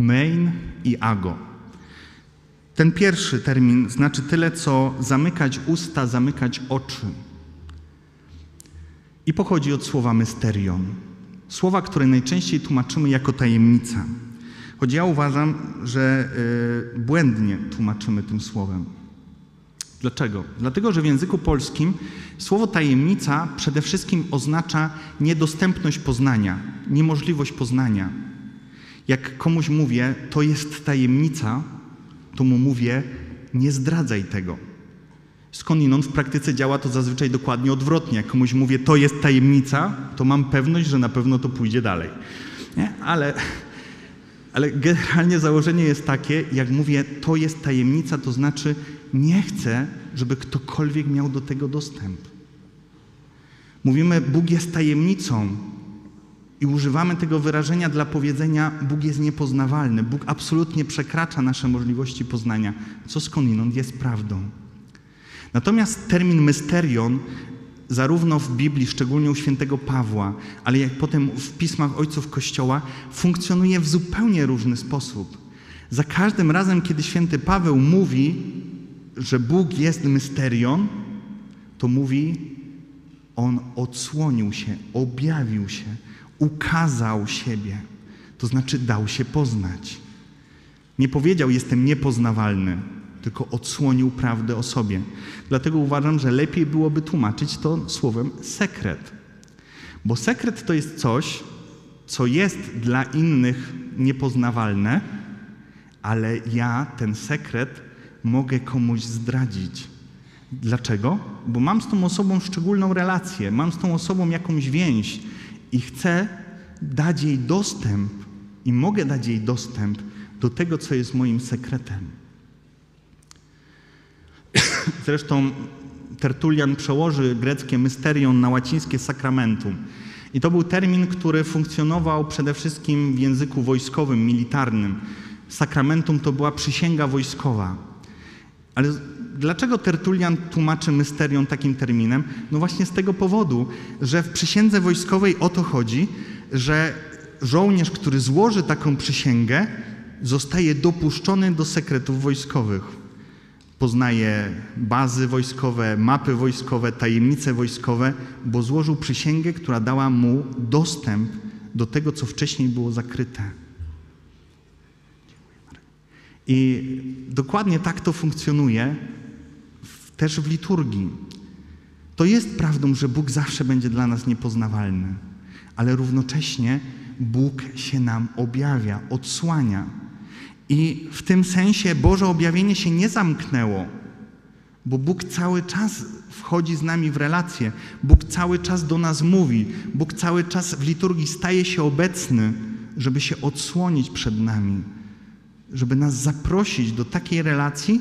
mein i ago. Ten pierwszy termin znaczy tyle, co zamykać usta, zamykać oczy. I pochodzi od słowa mysterion. Słowa, które najczęściej tłumaczymy jako tajemnica. Choć ja uważam, że y, błędnie tłumaczymy tym słowem. Dlaczego? Dlatego, że w języku polskim słowo tajemnica przede wszystkim oznacza niedostępność poznania, niemożliwość poznania. Jak komuś mówię, to jest tajemnica, to mu mówię, nie zdradzaj tego. Skądinąd w praktyce działa to zazwyczaj dokładnie odwrotnie. Jak komuś mówię, to jest tajemnica, to mam pewność, że na pewno to pójdzie dalej. Nie? Ale, ale generalnie założenie jest takie, jak mówię, to jest tajemnica, to znaczy nie chcę, żeby ktokolwiek miał do tego dostęp. Mówimy, Bóg jest tajemnicą i używamy tego wyrażenia dla powiedzenia, Bóg jest niepoznawalny, Bóg absolutnie przekracza nasze możliwości poznania, co skądinąd jest prawdą. Natomiast termin mysterion zarówno w Biblii, szczególnie u świętego Pawła, ale jak potem w pismach ojców Kościoła, funkcjonuje w zupełnie różny sposób. Za każdym razem, kiedy święty Paweł mówi, że Bóg jest mysterion, to mówi, on odsłonił się, objawił się, ukazał siebie, to znaczy dał się poznać. Nie powiedział, jestem niepoznawalny, tylko odsłonił prawdę o sobie. Dlatego uważam, że lepiej byłoby tłumaczyć to słowem sekret. Bo sekret to jest coś, co jest dla innych niepoznawalne, ale ja ten sekret mogę komuś zdradzić. Dlaczego? Bo mam z tą osobą szczególną relację, mam z tą osobą jakąś więź i chcę dać jej dostęp i mogę dać jej dostęp do tego, co jest moim sekretem. [coughs] Zresztą Tertulian przełoży greckie mysterion na łacińskie sakramentum. I to był termin, który funkcjonował przede wszystkim w języku wojskowym, militarnym. Sakramentum to była przysięga wojskowa. Ale dlaczego Tertulian tłumaczy mysterion takim terminem? No właśnie z tego powodu, że w przysiędze wojskowej o to chodzi, że żołnierz, który złoży taką przysięgę, zostaje dopuszczony do sekretów wojskowych. Poznaje bazy wojskowe, mapy wojskowe, tajemnice wojskowe, bo złożył przysięgę, która dała mu dostęp do tego, co wcześniej było zakryte. I dokładnie tak to funkcjonuje też w liturgii. To jest prawdą, że Bóg zawsze będzie dla nas niepoznawalny, ale równocześnie Bóg się nam objawia, odsłania. I w tym sensie Boże objawienie się nie zamknęło, bo Bóg cały czas wchodzi z nami w relacje, Bóg cały czas do nas mówi, Bóg cały czas w liturgii staje się obecny, żeby się odsłonić przed nami żeby nas zaprosić do takiej relacji,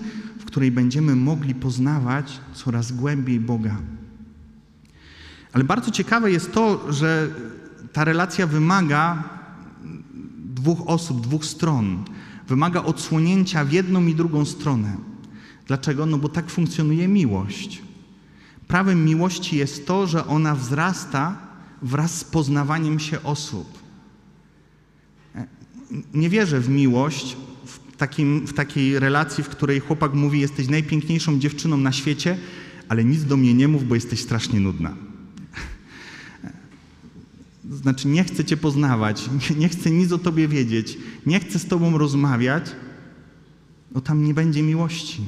której będziemy mogli poznawać coraz głębiej Boga. Ale bardzo ciekawe jest to, że ta relacja wymaga dwóch osób, dwóch stron. Wymaga odsłonięcia w jedną i drugą stronę. Dlaczego? No bo tak funkcjonuje miłość. Prawem miłości jest to, że ona wzrasta wraz z poznawaniem się osób. Nie wierzę w miłość, takim, w takiej relacji, w której chłopak mówi: Jesteś najpiękniejszą dziewczyną na świecie, ale nic do mnie nie mów, bo jesteś strasznie nudna. Znaczy, nie chcę Cię poznawać, nie chcę nic o Tobie wiedzieć, nie chcę z Tobą rozmawiać, no tam nie będzie miłości.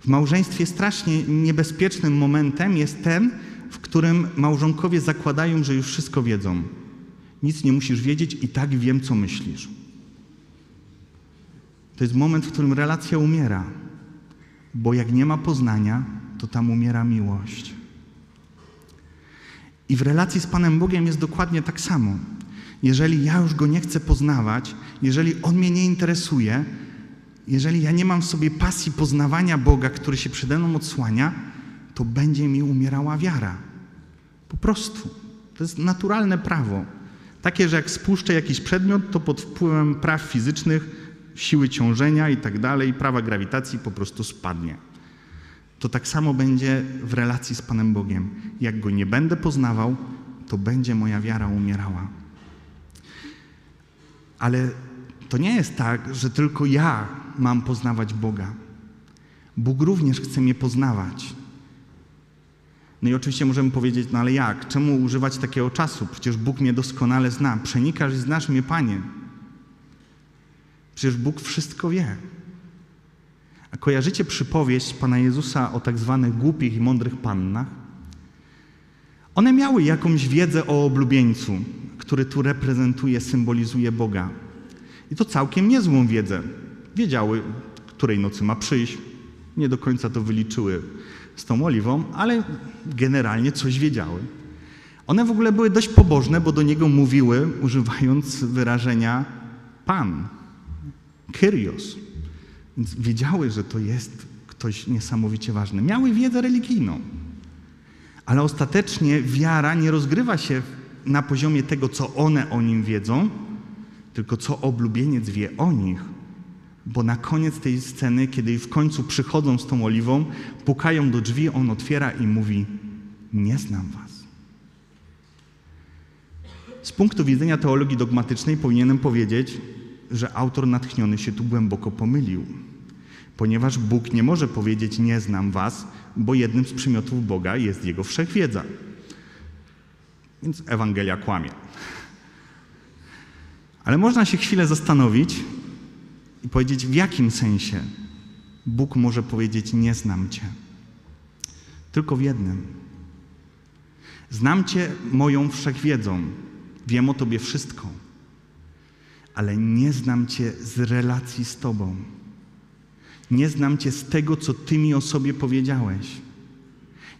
W małżeństwie strasznie niebezpiecznym momentem jest ten, w którym małżonkowie zakładają, że już wszystko wiedzą. Nic nie musisz wiedzieć i tak wiem, co myślisz. To jest moment, w którym relacja umiera, bo jak nie ma poznania, to tam umiera miłość. I w relacji z Panem Bogiem jest dokładnie tak samo. Jeżeli ja już Go nie chcę poznawać, jeżeli On mnie nie interesuje, jeżeli ja nie mam w sobie pasji poznawania Boga, który się przede mną odsłania, to będzie mi umierała wiara. Po prostu. To jest naturalne prawo. Takie, że jak spuszczę jakiś przedmiot, to pod wpływem praw fizycznych, siły ciążenia i tak dalej, prawa grawitacji po prostu spadnie. To tak samo będzie w relacji z Panem Bogiem. Jak Go nie będę poznawał, to będzie moja wiara umierała. Ale to nie jest tak, że tylko ja mam poznawać Boga. Bóg również chce mnie poznawać. No i oczywiście możemy powiedzieć, no ale jak? Czemu używać takiego czasu? Przecież Bóg mnie doskonale zna. Przenikasz i znasz mnie, Panie. Przecież Bóg wszystko wie. A kojarzycie przypowieść Pana Jezusa o tak zwanych głupich i mądrych pannach? One miały jakąś wiedzę o oblubieńcu, który tu reprezentuje, symbolizuje Boga. I to całkiem niezłą wiedzę. Wiedziały, której nocy ma przyjść. Nie do końca to wyliczyły z tą oliwą, ale generalnie coś wiedziały. One w ogóle były dość pobożne, bo do niego mówiły, używając wyrażenia Pan, Kyrios. Więc wiedziały, że to jest ktoś niesamowicie ważny. Miały wiedzę religijną. Ale ostatecznie wiara nie rozgrywa się na poziomie tego, co one o nim wiedzą, tylko co oblubieniec wie o nich. Bo na koniec tej sceny, kiedy w końcu przychodzą z tą oliwą, pukają do drzwi, on otwiera i mówi: Nie znam was. Z punktu widzenia teologii dogmatycznej powinienem powiedzieć, że autor natchniony się tu głęboko pomylił, ponieważ Bóg nie może powiedzieć: Nie znam was, bo jednym z przymiotów Boga jest jego wszechwiedza. Więc Ewangelia kłamie. Ale można się chwilę zastanowić i powiedzieć, w jakim sensie Bóg może powiedzieć: Nie znam Cię. Tylko w jednym. Znam Cię moją wszechwiedzą, wiem o Tobie wszystko, ale nie znam Cię z relacji z Tobą. Nie znam Cię z tego, co Ty mi o sobie powiedziałeś.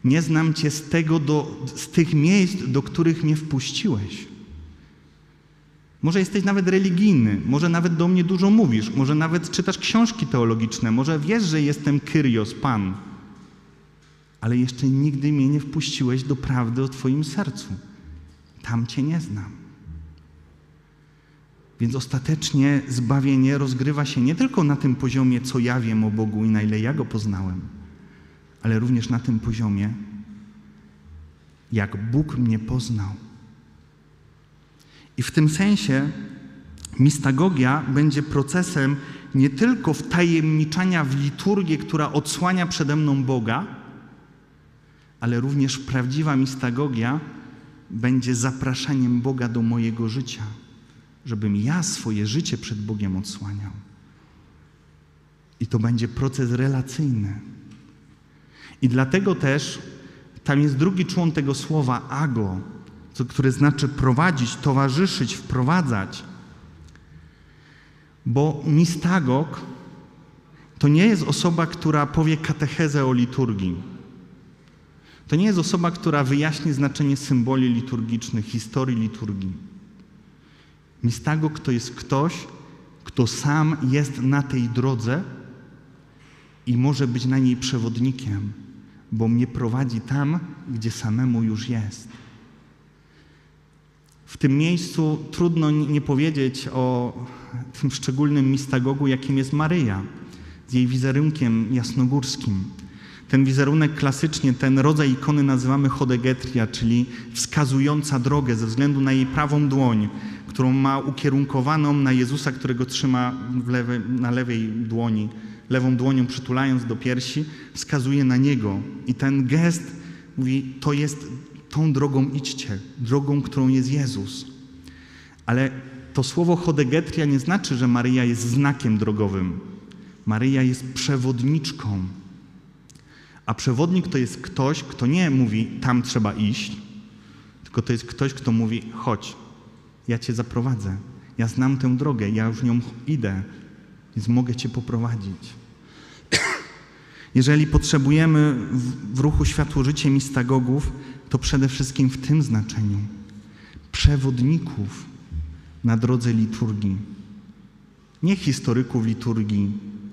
Nie znam Cię z, tego do, z tych miejsc, do których mnie wpuściłeś. Może jesteś nawet religijny, może nawet do mnie dużo mówisz, może nawet czytasz książki teologiczne, może wiesz, że jestem Kyrios, Pan, ale jeszcze nigdy mnie nie wpuściłeś do prawdy o Twoim sercu. Tam Cię nie znam. Więc ostatecznie zbawienie rozgrywa się nie tylko na tym poziomie, co ja wiem o Bogu i na ile ja Go poznałem, ale również na tym poziomie, jak Bóg mnie poznał. I w tym sensie mistagogia będzie procesem nie tylko wtajemniczania w liturgię, która odsłania przede mną Boga, ale również prawdziwa mistagogia będzie zapraszaniem Boga do mojego życia, żebym ja swoje życie przed Bogiem odsłaniał. I to będzie proces relacyjny. I dlatego też tam jest drugi człon tego słowa ago, co, które znaczy prowadzić, towarzyszyć, wprowadzać. Bo mistagog to nie jest osoba, która powie katechezę o liturgii. To nie jest osoba, która wyjaśni znaczenie symboli liturgicznych, historii liturgii. Mistagog to jest ktoś, kto sam jest na tej drodze i może być na niej przewodnikiem, bo mnie prowadzi tam, gdzie samemu już jest. W tym miejscu trudno nie powiedzieć o tym szczególnym mistagogu, jakim jest Maryja, z jej wizerunkiem jasnogórskim. Ten wizerunek klasycznie, ten rodzaj ikony nazywamy chodegetria, czyli wskazująca drogę ze względu na jej prawą dłoń, którą ma ukierunkowaną na Jezusa, którego trzyma na lewej dłoni, lewą dłonią przytulając do piersi, wskazuje na Niego. I ten gest mówi, to jest tą drogą idźcie, drogą, którą jest Jezus. Ale to słowo chodegetria nie znaczy, że Maryja jest znakiem drogowym. Maryja jest przewodniczką. A przewodnik to jest ktoś, kto nie mówi, tam trzeba iść, tylko to jest ktoś, kto mówi, chodź, ja cię zaprowadzę. Ja znam tę drogę, ja już nią idę, więc mogę cię poprowadzić. [coughs] Jeżeli potrzebujemy w, w ruchu Światło Życie mistagogów, to przede wszystkim w tym znaczeniu przewodników na drodze liturgii. Nie historyków liturgii,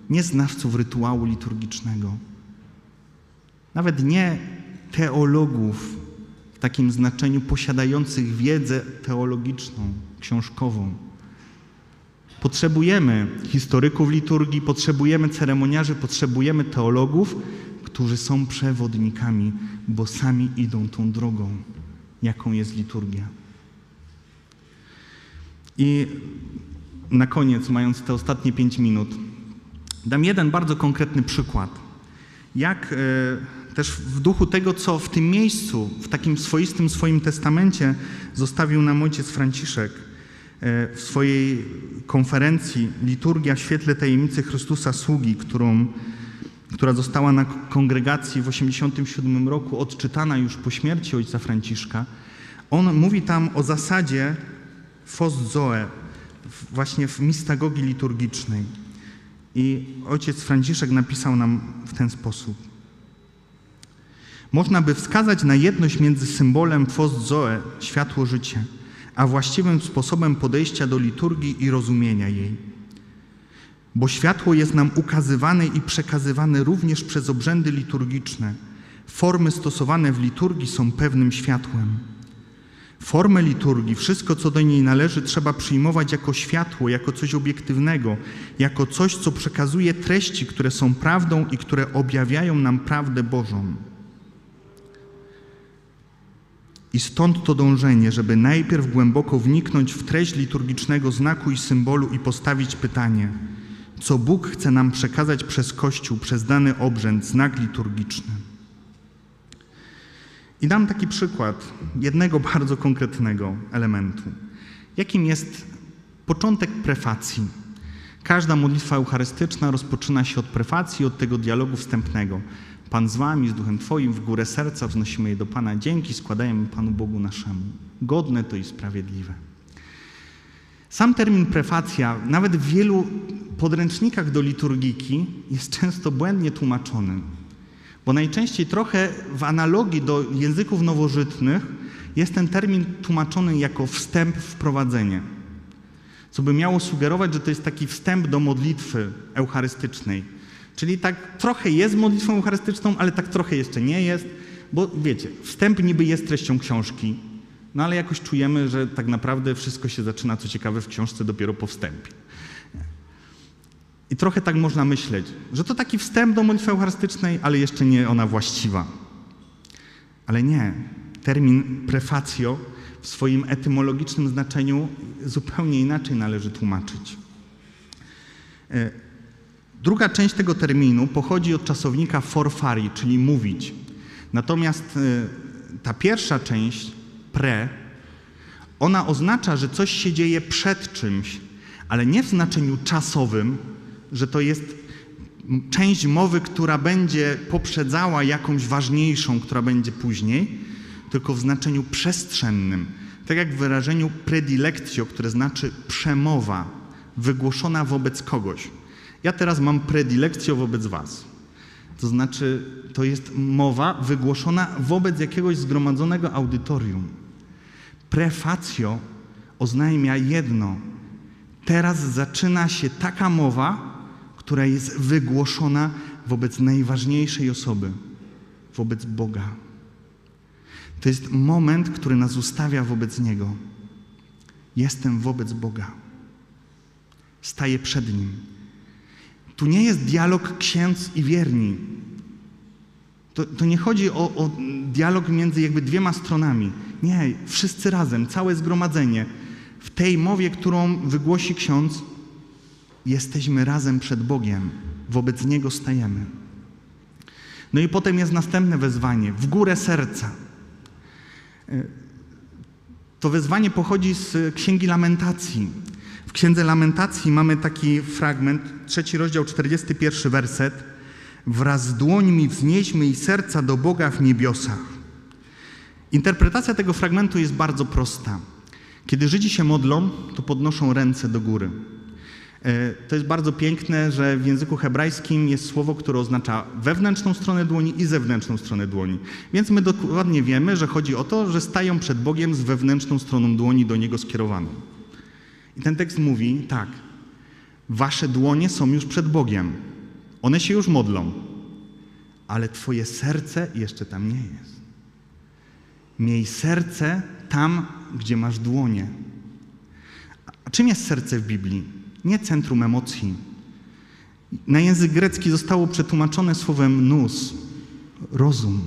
nie znawców rytuału liturgicznego, nawet nie teologów takim znaczeniu posiadających wiedzę teologiczną, książkową. Potrzebujemy historyków liturgii, potrzebujemy ceremoniarzy, potrzebujemy teologów, którzy są przewodnikami, bo sami idą tą drogą, jaką jest liturgia. I na koniec, mając te ostatnie pięć minut, dam jeden bardzo konkretny przykład. Jak e, też w duchu tego, co w tym miejscu, w takim swoistym swoim testamencie zostawił nam ojciec Franciszek e, w swojej konferencji Liturgia w świetle tajemnicy Chrystusa Sługi, którą, która została na kongregacji w 1987 roku odczytana już po śmierci ojca Franciszka. On mówi tam o zasadzie Fos Zoe, właśnie w mistagogii liturgicznej. I ojciec Franciszek napisał nam w ten sposób. Można by wskazać na jedność między symbolem Fos Zoe, światło życie, a właściwym sposobem podejścia do liturgii i rozumienia jej. Bo światło jest nam ukazywane i przekazywane również przez obrzędy liturgiczne. Formy stosowane w liturgii są pewnym światłem. Formę liturgii, wszystko co do niej należy, trzeba przyjmować jako światło, jako coś obiektywnego, jako coś, co przekazuje treści, które są prawdą i które objawiają nam prawdę Bożą. I stąd to dążenie, żeby najpierw głęboko wniknąć w treść liturgicznego znaku i symbolu i postawić pytanie, co Bóg chce nam przekazać przez Kościół, przez dany obrzęd, znak liturgiczny. I dam taki przykład jednego [laughs] bardzo konkretnego elementu, jakim jest początek prefacji. Każda modlitwa eucharystyczna rozpoczyna się od prefacji, od tego dialogu wstępnego. Pan z wami, z duchem Twoim, w górę serca wznosimy je do Pana. Dzięki składajemy Panu Bogu naszemu. Godne to i sprawiedliwe. Sam termin prefacja, nawet w wielu podręcznikach do liturgiki, jest często błędnie tłumaczony. Bo najczęściej trochę w analogii do języków nowożytnych jest ten termin tłumaczony jako wstęp, wprowadzenie. Co by miało sugerować, że to jest taki wstęp do modlitwy eucharystycznej. Czyli tak trochę jest modlitwą eucharystyczną, ale tak trochę jeszcze nie jest, bo wiecie, wstęp niby jest treścią książki, no ale jakoś czujemy, że tak naprawdę wszystko się zaczyna, co ciekawe, w książce dopiero po wstępie. I trochę tak można myśleć, że to taki wstęp do modlitwy eucharystycznej, ale jeszcze nie ona właściwa. Ale nie. Termin prefacjo w swoim etymologicznym znaczeniu zupełnie inaczej należy tłumaczyć. Druga część tego terminu pochodzi od czasownika forfari, czyli mówić. Natomiast e, ta pierwsza część, pre, ona oznacza, że coś się dzieje przed czymś, ale nie w znaczeniu czasowym, że to jest część mowy, która będzie poprzedzała jakąś ważniejszą, która będzie później, tylko w znaczeniu przestrzennym. Tak jak w wyrażeniu predilectio, które znaczy przemowa, wygłoszona wobec kogoś. Ja teraz mam predilectio wobec was. To znaczy, to jest mowa wygłoszona wobec jakiegoś zgromadzonego audytorium. Prefatio oznajmia jedno. Teraz zaczyna się taka mowa, która jest wygłoszona wobec najważniejszej osoby, wobec Boga. To jest moment, który nas ustawia wobec Niego. Jestem wobec Boga. Staję przed Nim. Tu nie jest dialog księdz i wierni. To, to nie chodzi o, o dialog między jakby dwiema stronami. Nie, wszyscy razem, całe zgromadzenie. W tej mowie, którą wygłosi ksiądz, jesteśmy razem przed Bogiem, wobec Niego stajemy. No i potem jest następne wezwanie, w górę serca. E, to wezwanie pochodzi z Księgi Lamentacji. Księdze Lamentacji mamy taki fragment, trzeci rozdział, 41 werset. Wraz z dłońmi wznieśmy i serca do Boga w niebiosach. Interpretacja tego fragmentu jest bardzo prosta. Kiedy Żydzi się modlą, to podnoszą ręce do góry. E, To jest bardzo piękne, że w języku hebrajskim jest słowo, które oznacza wewnętrzną stronę dłoni i zewnętrzną stronę dłoni. Więc my dokładnie wiemy, że chodzi o to, że stają przed Bogiem z wewnętrzną stroną dłoni do Niego skierowaną. I ten tekst mówi tak: Wasze dłonie są już przed Bogiem. One się już modlą, ale Twoje serce jeszcze tam nie jest. Miej serce tam, gdzie masz dłonie. A czym jest serce w Biblii? Nie centrum emocji. Na język grecki zostało przetłumaczone słowem nous, rozum.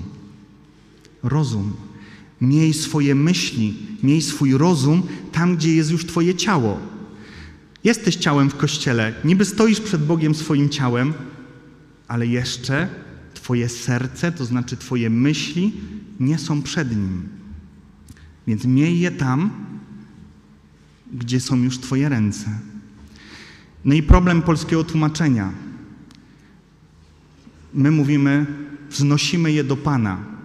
Rozum. Miej swoje myśli, miej swój rozum tam, gdzie jest już Twoje ciało. Jesteś ciałem w kościele, niby stoisz przed Bogiem swoim ciałem, ale jeszcze Twoje serce, to znaczy Twoje myśli, nie są przed Nim. Więc miej je tam, gdzie są już Twoje ręce. No i problem polskiego tłumaczenia. My mówimy, wznosimy je do Pana,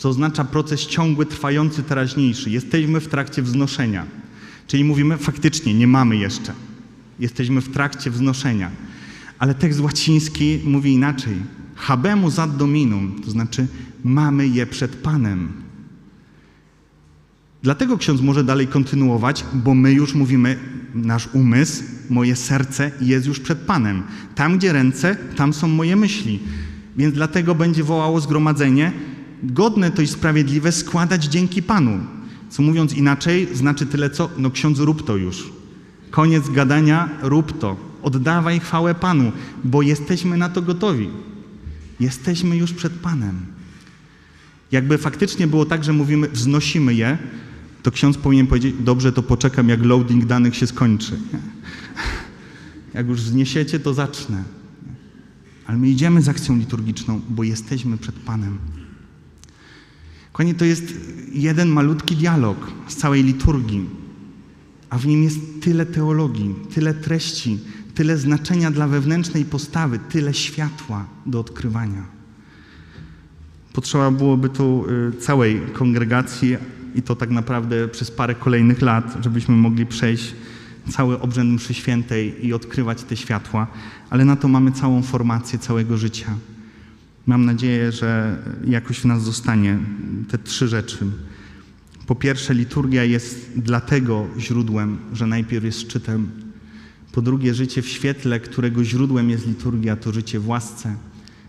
co oznacza proces ciągły, trwający, teraźniejszy. Jesteśmy w trakcie wznoszenia. Czyli mówimy, faktycznie nie mamy jeszcze. Jesteśmy w trakcie wznoszenia. Ale tekst łaciński mówi inaczej. Habemus ad dominum, to znaczy mamy je przed Panem. Dlatego ksiądz może dalej kontynuować, bo my już mówimy, nasz umysł, moje serce jest już przed Panem. Tam, gdzie ręce, tam są moje myśli. Więc dlatego będzie wołało zgromadzenie, godne to i sprawiedliwe składać dzięki Panu. Co mówiąc inaczej, znaczy tyle co, no ksiądz rób to już. Koniec gadania, rób to. Oddawaj chwałę Panu, bo jesteśmy na to gotowi. Jesteśmy już przed Panem. Jakby faktycznie było tak, że mówimy, wznosimy je, to ksiądz powinien powiedzieć, dobrze, to poczekam, jak loading danych się skończy. [laughs] Jak już wzniesiecie, to zacznę. Ale my idziemy z akcją liturgiczną, bo jesteśmy przed Panem. Kochani, to jest jeden malutki dialog z całej liturgii, a w nim jest tyle teologii, tyle treści, tyle znaczenia dla wewnętrznej postawy, tyle światła do odkrywania. Potrzeba byłoby tu y, całej kongregacji i to tak naprawdę przez parę kolejnych lat, żebyśmy mogli przejść cały obrzęd mszy świętej i odkrywać te światła, ale na to mamy całą formację całego życia. Mam nadzieję, że jakoś w nas zostanie te trzy rzeczy. Po pierwsze, liturgia jest dlatego źródłem, że najpierw jest szczytem. Po drugie, życie w świetle, którego źródłem jest liturgia, to życie w łasce.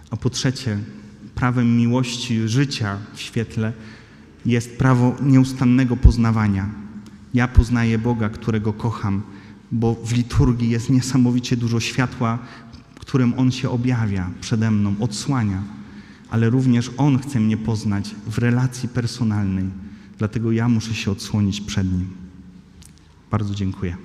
A po trzecie, prawem miłości życia w świetle jest prawo nieustannego poznawania. Ja poznaję Boga, którego kocham, bo w liturgii jest niesamowicie dużo światła, którym On się objawia przede mną, odsłania, ale również On chce mnie poznać w relacji personalnej, dlatego ja muszę się odsłonić przed Nim. Bardzo dziękuję.